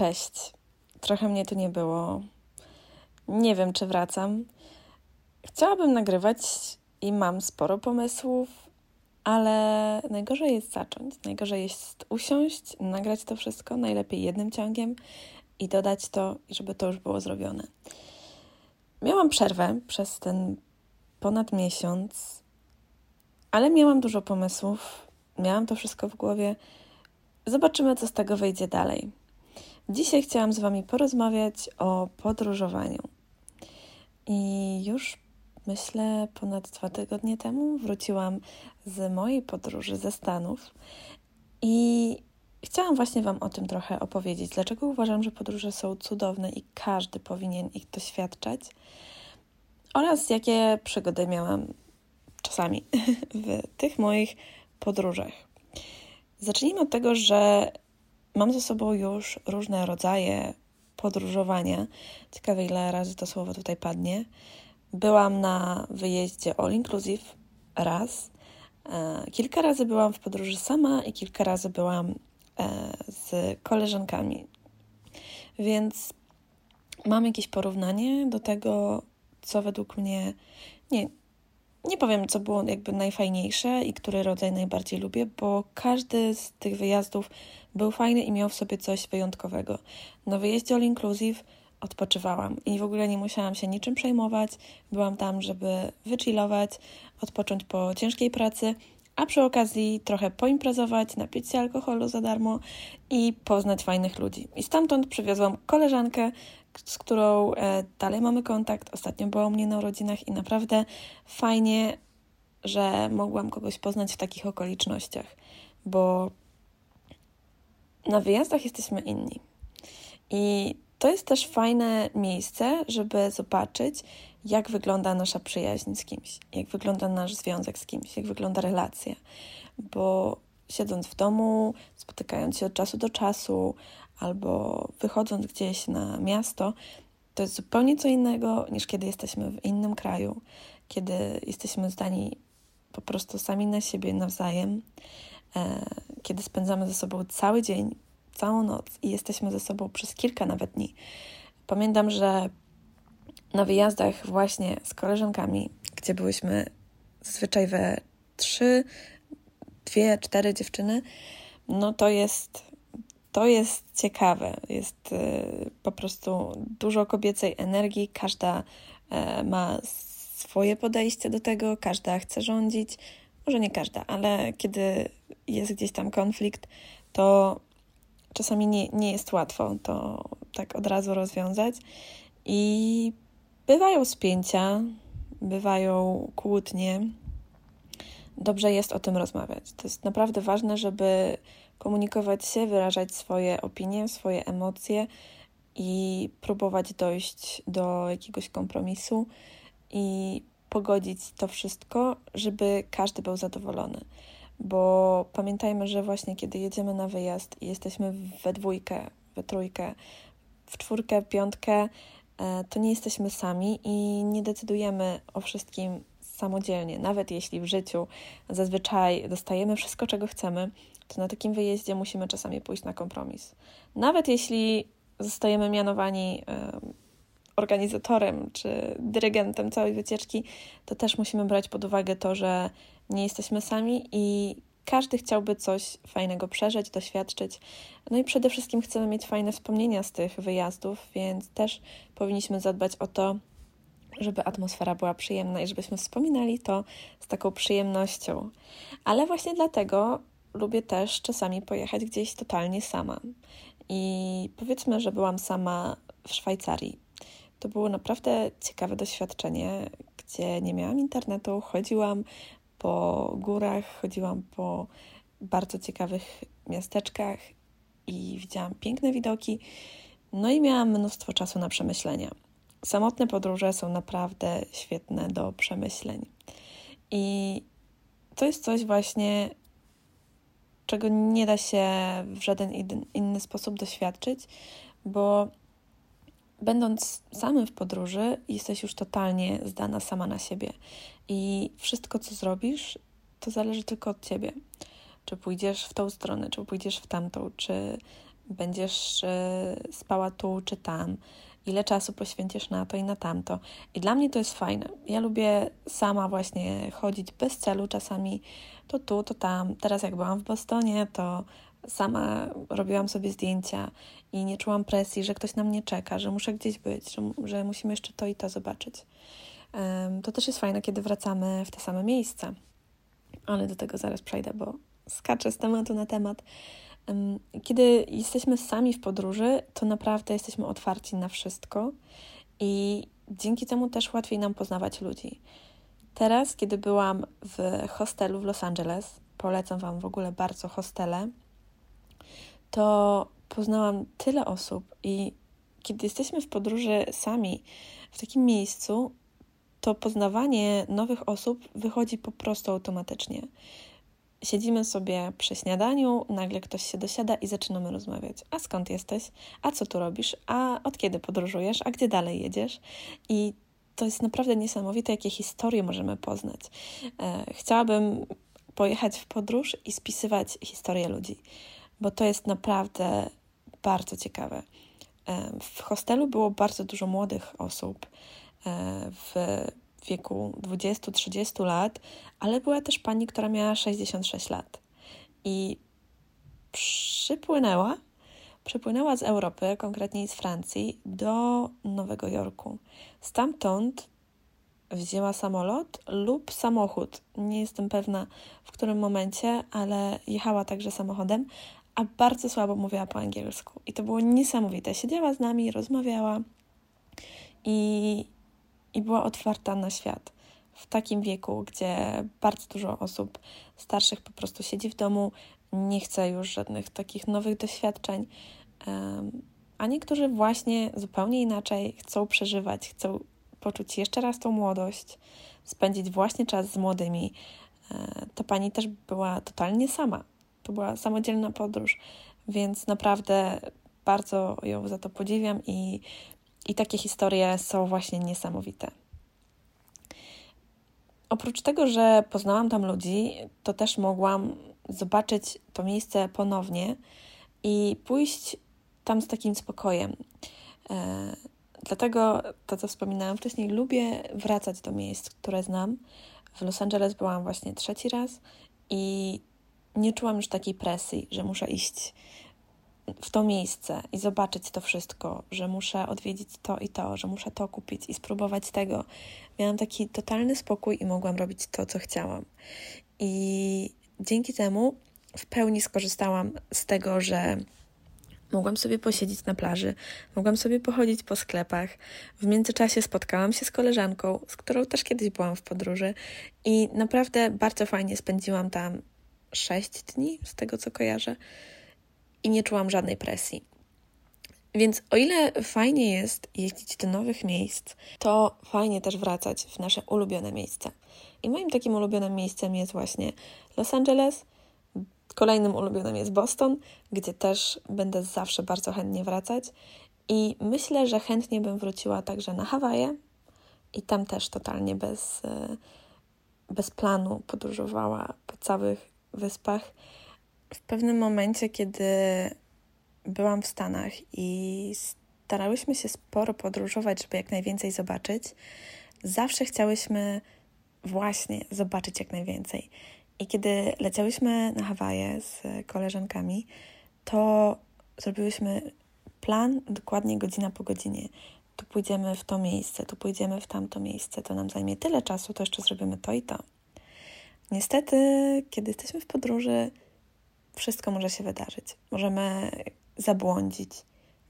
Cześć. Trochę mnie tu nie było. Nie wiem, czy wracam. Chciałabym nagrywać i mam sporo pomysłów, ale najgorzej jest zacząć. Najgorzej jest usiąść, nagrać to wszystko, najlepiej jednym ciągiem i dodać to, żeby to już było zrobione. Miałam przerwę przez ten ponad miesiąc, ale miałam dużo pomysłów, miałam to wszystko w głowie. Zobaczymy, co z tego wyjdzie dalej. Dzisiaj chciałam z Wami porozmawiać o podróżowaniu. I już myślę, ponad dwa tygodnie temu wróciłam z mojej podróży ze Stanów i chciałam właśnie Wam o tym trochę opowiedzieć. Dlaczego uważam, że podróże są cudowne i każdy powinien ich doświadczać, oraz jakie przygody miałam czasami w tych moich podróżach. Zacznijmy od tego, że Mam ze sobą już różne rodzaje podróżowania. Ciekawe, ile razy to słowo tutaj padnie. Byłam na wyjeździe all inclusive raz. E, kilka razy byłam w podróży sama i kilka razy byłam e, z koleżankami. Więc mam jakieś porównanie do tego, co według mnie. Nie, nie powiem, co było jakby najfajniejsze i który rodzaj najbardziej lubię, bo każdy z tych wyjazdów był fajny i miał w sobie coś wyjątkowego. Na wyjeździe All Inclusive odpoczywałam i w ogóle nie musiałam się niczym przejmować. Byłam tam, żeby wychillować, odpocząć po ciężkiej pracy, a przy okazji trochę poimprezować, napić się alkoholu za darmo i poznać fajnych ludzi. I stamtąd przywiozłam koleżankę, z którą e, dalej mamy kontakt. Ostatnio była u mnie na urodzinach i naprawdę fajnie, że mogłam kogoś poznać w takich okolicznościach, bo na wyjazdach jesteśmy inni. I to jest też fajne miejsce, żeby zobaczyć, jak wygląda nasza przyjaźń z kimś, jak wygląda nasz związek z kimś, jak wygląda relacja. Bo siedząc w domu, spotykając się od czasu do czasu, albo wychodząc gdzieś na miasto, to jest zupełnie co innego niż kiedy jesteśmy w innym kraju, kiedy jesteśmy zdani po prostu sami na siebie nawzajem, e, kiedy spędzamy ze sobą cały dzień, całą noc i jesteśmy ze sobą przez kilka nawet dni. Pamiętam, że na wyjazdach właśnie z koleżankami, gdzie byłyśmy zazwyczaj we trzy, dwie, cztery dziewczyny, no to jest to jest ciekawe. Jest y, po prostu dużo kobiecej energii, każda y, ma swoje podejście do tego, każda chce rządzić. Może nie każda, ale kiedy jest gdzieś tam konflikt, to czasami nie, nie jest łatwo to tak od razu rozwiązać. I bywają spięcia, bywają kłótnie. Dobrze jest o tym rozmawiać. To jest naprawdę ważne, żeby komunikować się, wyrażać swoje opinie, swoje emocje i próbować dojść do jakiegoś kompromisu i pogodzić to wszystko, żeby każdy był zadowolony. Bo pamiętajmy, że właśnie kiedy jedziemy na wyjazd i jesteśmy we dwójkę, we trójkę, w czwórkę, piątkę, e, to nie jesteśmy sami i nie decydujemy o wszystkim samodzielnie. Nawet jeśli w życiu zazwyczaj dostajemy wszystko, czego chcemy, to na takim wyjeździe musimy czasami pójść na kompromis. Nawet jeśli zostajemy mianowani organizatorem czy dyrygentem całej wycieczki, to też musimy brać pod uwagę to, że nie jesteśmy sami i każdy chciałby coś fajnego przeżyć, doświadczyć. No i przede wszystkim chcemy mieć fajne wspomnienia z tych wyjazdów, więc też powinniśmy zadbać o to, żeby atmosfera była przyjemna i żebyśmy wspominali to z taką przyjemnością. Ale właśnie dlatego lubię też czasami pojechać gdzieś totalnie sama. I powiedzmy, że byłam sama w Szwajcarii. To było naprawdę ciekawe doświadczenie, gdzie nie miałam internetu, chodziłam po górach, chodziłam po bardzo ciekawych miasteczkach i widziałam piękne widoki. No i miałam mnóstwo czasu na przemyślenia. Samotne podróże są naprawdę świetne do przemyśleń. I to jest coś właśnie, czego nie da się w żaden inny sposób doświadczyć, bo będąc samym w podróży, jesteś już totalnie zdana sama na siebie i wszystko, co zrobisz, to zależy tylko od ciebie. Czy pójdziesz w tą stronę, czy pójdziesz w tamtą, czy będziesz y, spała tu czy tam, ile czasu poświęcisz na to i na tamto. I dla mnie to jest fajne. Ja lubię sama właśnie chodzić bez celu, czasami to tu, to tam. Teraz jak byłam w Bostonie, to sama robiłam sobie zdjęcia i nie czułam presji, że ktoś na mnie czeka, że muszę gdzieś być, że, że musimy jeszcze to i to zobaczyć. Um, to też jest fajne, kiedy wracamy w te same miejsca. Ale do tego zaraz przejdę, bo skaczę z tematu na temat. Kiedy jesteśmy sami w podróży, to naprawdę jesteśmy otwarci na wszystko i dzięki temu też łatwiej nam poznawać ludzi. Teraz, kiedy byłam w hostelu w Los Angeles, polecam Wam w ogóle bardzo hostele, to poznałam tyle osób i kiedy jesteśmy w podróży sami w takim miejscu, to poznawanie nowych osób wychodzi po prostu automatycznie. Siedzimy sobie przy śniadaniu, nagle ktoś się dosiada i zaczynamy rozmawiać. A skąd jesteś? A co tu robisz? A od kiedy podróżujesz? A gdzie dalej jedziesz? I to jest naprawdę niesamowite, jakie historie możemy poznać. E, chciałabym pojechać w podróż i spisywać historię ludzi, bo to jest naprawdę bardzo ciekawe. E, w hostelu było bardzo dużo młodych osób e, w wieku 20-30 lat, ale była też pani, która miała 66 lat i przypłynęła, przypłynęła z Europy, konkretniej z Francji, do Nowego Jorku. Stamtąd wzięła samolot lub samochód. Nie jestem pewna w którym momencie, ale jechała także samochodem, a bardzo słabo mówiła po angielsku. I to było niesamowite. Siedziała z nami, rozmawiała i, i była otwarta na świat. W takim wieku, gdzie bardzo dużo osób starszych po prostu siedzi w domu, nie chce już żadnych takich nowych doświadczeń, a niektórzy właśnie zupełnie inaczej chcą przeżywać, chcą poczuć jeszcze raz tą młodość, spędzić właśnie czas z młodymi. E, ta pani też była totalnie sama. To była samodzielna podróż, więc naprawdę bardzo ją za to podziwiam i i takie historie są właśnie niesamowite. Oprócz tego, że poznałam tam ludzi, to też mogłam zobaczyć to miejsce ponownie i pójść tam z takim spokojem. E, dlatego, to co wspominałam wcześniej, lubię wracać do miejsc, które znam. W Los Angeles byłam właśnie trzeci raz i nie czułam już takiej presji, że muszę iść w to miejsce i zobaczyć to wszystko, że muszę odwiedzić to i to, że muszę to kupić i spróbować tego. Miałam taki totalny spokój i mogłam robić to, co chciałam. I dzięki temu w pełni skorzystałam z tego, że mogłam sobie posiedzieć na plaży, mogłam sobie pochodzić po sklepach. W międzyczasie spotkałam się z koleżanką, z którą też kiedyś byłam w podróży i naprawdę bardzo fajnie spędziłam tam sześć dni, z tego co kojarzę i nie czułam żadnej presji. Więc o ile fajnie jest jeździć do nowych miejsc, to fajnie też wracać w nasze ulubione miejsca. I moim takim ulubionym miejscem jest właśnie Los Angeles. Kolejnym ulubionym jest Boston, gdzie też będę zawsze bardzo chętnie wracać. I myślę, że chętnie bym wróciła także na Hawaje i tam też totalnie bez, e, bez planu podróżowała po całych wyspach w pewnym momencie, kiedy byłam w Stanach i starałyśmy się sporo podróżować, żeby jak najwięcej zobaczyć, zawsze chciałyśmy właśnie zobaczyć jak najwięcej. I kiedy leciałyśmy na Hawaje z koleżankami, to zrobiłyśmy plan dokładnie godzina po godzinie. Tu pójdziemy w to miejsce, tu pójdziemy w tamto miejsce, to nam zajmie tyle czasu, to jeszcze zrobimy to i to. Niestety, kiedy jesteśmy w podróży, wszystko może się wydarzyć. Możemy zabłądzić,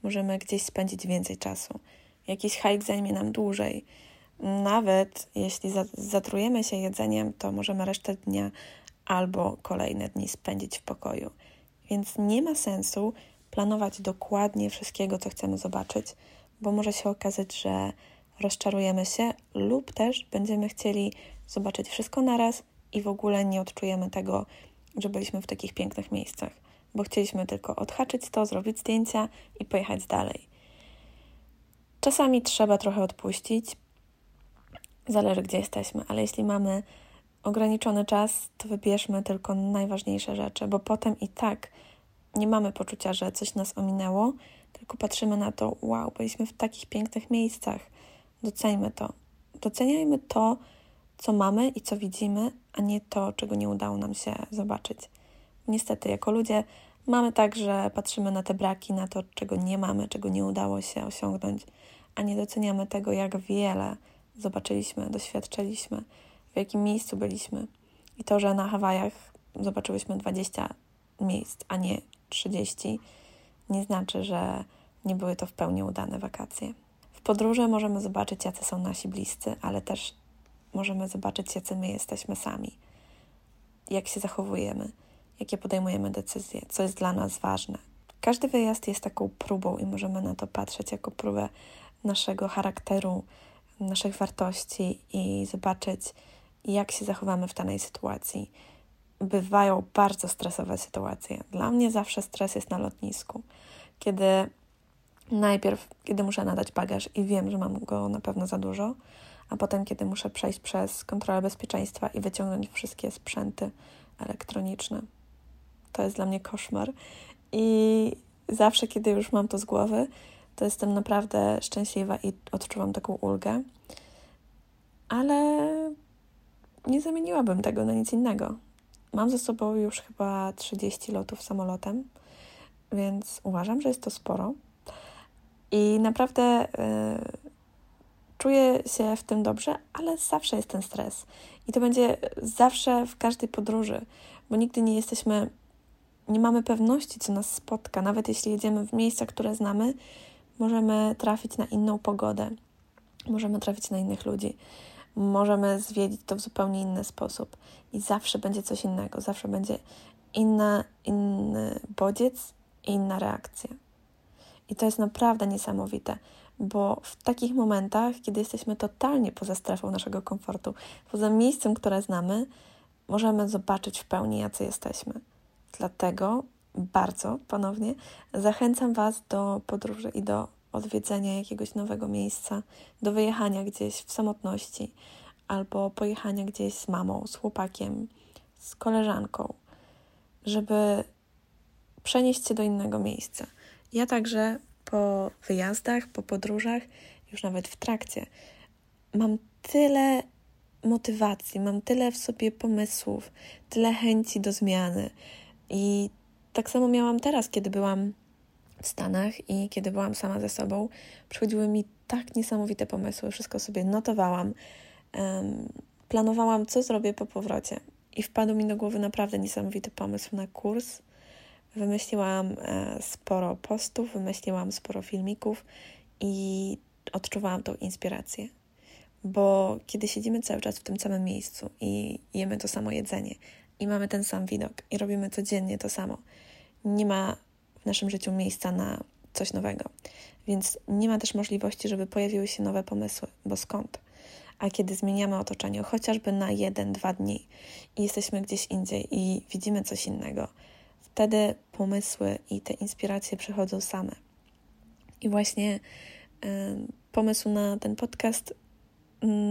możemy gdzieś spędzić więcej czasu. Jakiś hike zajmie nam dłużej. Nawet jeśli zatrujemy się jedzeniem, to możemy resztę dnia albo kolejne dni spędzić w pokoju. Więc nie ma sensu planować dokładnie wszystkiego, co chcemy zobaczyć, bo może się okazać, że rozczarujemy się lub też będziemy chcieli zobaczyć wszystko naraz i w ogóle nie odczujemy tego, że byliśmy w takich pięknych miejscach, bo chcieliśmy tylko odhaczyć to, zrobić zdjęcia i pojechać dalej. Czasami trzeba trochę odpuścić, zależy gdzie jesteśmy, ale jeśli mamy ograniczony czas, to wybierzmy tylko najważniejsze rzeczy, bo potem i tak nie mamy poczucia, że coś nas ominęło, tylko patrzymy na to, wow, byliśmy w takich pięknych miejscach. Doceńmy to. Doceniajmy to, co mamy i co widzimy, a nie to, czego nie udało nam się zobaczyć. Niestety, jako ludzie mamy tak, że patrzymy na te braki, na to, czego nie mamy, czego nie udało się osiągnąć, a nie doceniamy tego, jak wiele zobaczyliśmy, doświadczyliśmy, w jakim miejscu byliśmy. I to, że na Hawajach zobaczyłyśmy 20 miejsc, a nie 30, nie znaczy, że nie były to w pełni udane wakacje. W podróży możemy zobaczyć, jacy są nasi bliscy, ale też możemy zobaczyć, jacy my jesteśmy sami, jak się zachowujemy, jakie podejmujemy decyzje, co jest dla nas ważne. Każdy wyjazd jest taką próbą i możemy na to patrzeć jako próbę naszego charakteru, naszych wartości i zobaczyć, jak się zachowamy w danej sytuacji. Bywają bardzo stresowe sytuacje. Dla mnie zawsze stres jest na lotnisku, kiedy najpierw, kiedy muszę nadać bagaż i wiem, że mam go na pewno za dużo, a potem, kiedy muszę przejść przez kontrolę bezpieczeństwa i wyciągnąć wszystkie sprzęty elektroniczne. To jest dla mnie koszmar. I zawsze, kiedy już mam to z głowy, to jestem naprawdę szczęśliwa i odczuwam taką ulgę. Ale nie zamieniłabym tego na nic innego. Mam ze sobą już chyba 30 lotów samolotem, więc uważam, że jest to sporo. I naprawdę y, czuję się w tym dobrze, ale zawsze jest ten stres. I to będzie zawsze w każdej podróży, bo nigdy nie jesteśmy, nie mamy pewności, co nas spotka. Nawet jeśli jedziemy w miejsca, które znamy, możemy trafić na inną pogodę, możemy trafić na innych ludzi, możemy zwiedzić to w zupełnie inny sposób. I zawsze będzie coś innego, zawsze będzie inna, inny bodziec i inna reakcja. I to jest naprawdę niesamowite, bo w takich momentach, kiedy jesteśmy totalnie poza strefą naszego komfortu, poza miejscem, które znamy, możemy zobaczyć w pełni, jacy jesteśmy. Dlatego bardzo ponownie zachęcam Was do podróży i do odwiedzenia jakiegoś nowego miejsca, do wyjechania gdzieś w samotności albo pojechania gdzieś z mamą, z chłopakiem, z koleżanką, żeby przenieść się do innego miejsca. Ja także po wyjazdach, po podróżach, już nawet w trakcie, mam tyle motywacji, mam tyle w sobie pomysłów, tyle chęci do zmiany. I tak samo miałam teraz, kiedy byłam w Stanach i kiedy byłam sama ze sobą. Przychodziły mi tak niesamowite pomysły, wszystko sobie notowałam, um, planowałam, co zrobię po powrocie. I wpadł mi do głowy naprawdę niesamowity pomysł na kurs Wymyśliłam e, sporo postów, wymyśliłam sporo filmików i odczuwałam tą inspirację. Bo kiedy siedzimy cały czas w tym samym miejscu i jemy to samo jedzenie, i mamy ten sam widok, i robimy codziennie to samo, nie ma w naszym życiu miejsca na coś nowego. Więc nie ma też możliwości, żeby pojawiły się nowe pomysły, bo skąd? A kiedy zmieniamy otoczenie, chociażby na jeden, dwa dni i jesteśmy gdzieś indziej i widzimy coś innego, wtedy pomysły i te inspiracje przychodzą same. I właśnie y, pomysł na ten podcast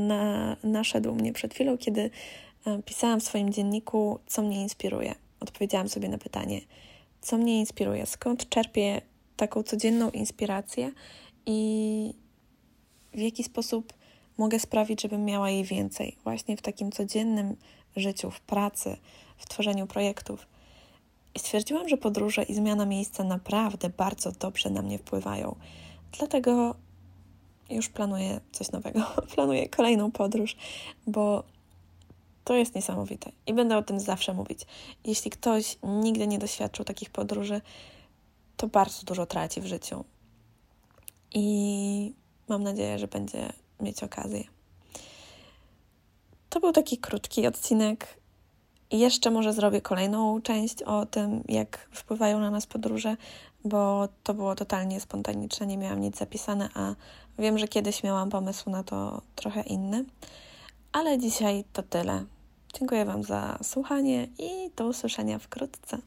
na, naszedł mnie przed chwilą, kiedy y, pisałam w swoim dzienniku, co mnie inspiruje. Odpowiedziałam sobie na pytanie, co mnie inspiruje, skąd czerpię taką codzienną inspirację i w jaki sposób mogę sprawić, żebym miała jej więcej, właśnie w takim codziennym życiu, w pracy, w tworzeniu projektów. I stwierdziłam, że podróże i zmiana miejsca naprawdę bardzo dobrze na mnie wpływają. Dlatego już planuję coś nowego. planuję kolejną podróż, bo to jest niesamowite i będę o tym zawsze mówić. Jeśli ktoś nigdy nie doświadczył takich podróży, to bardzo dużo traci w życiu. I mam nadzieję, że będzie mieć okazję. To był taki krótki odcinek i jeszcze może zrobię kolejną część o tym, jak wpływają na nas podróże, bo to było totalnie spontaniczne, nie miałam nic zapisane, a wiem, że kiedyś miałam pomysł na to trochę inny. Ale dzisiaj to tyle. Dziękuję Wam za słuchanie i do usłyszenia wkrótce.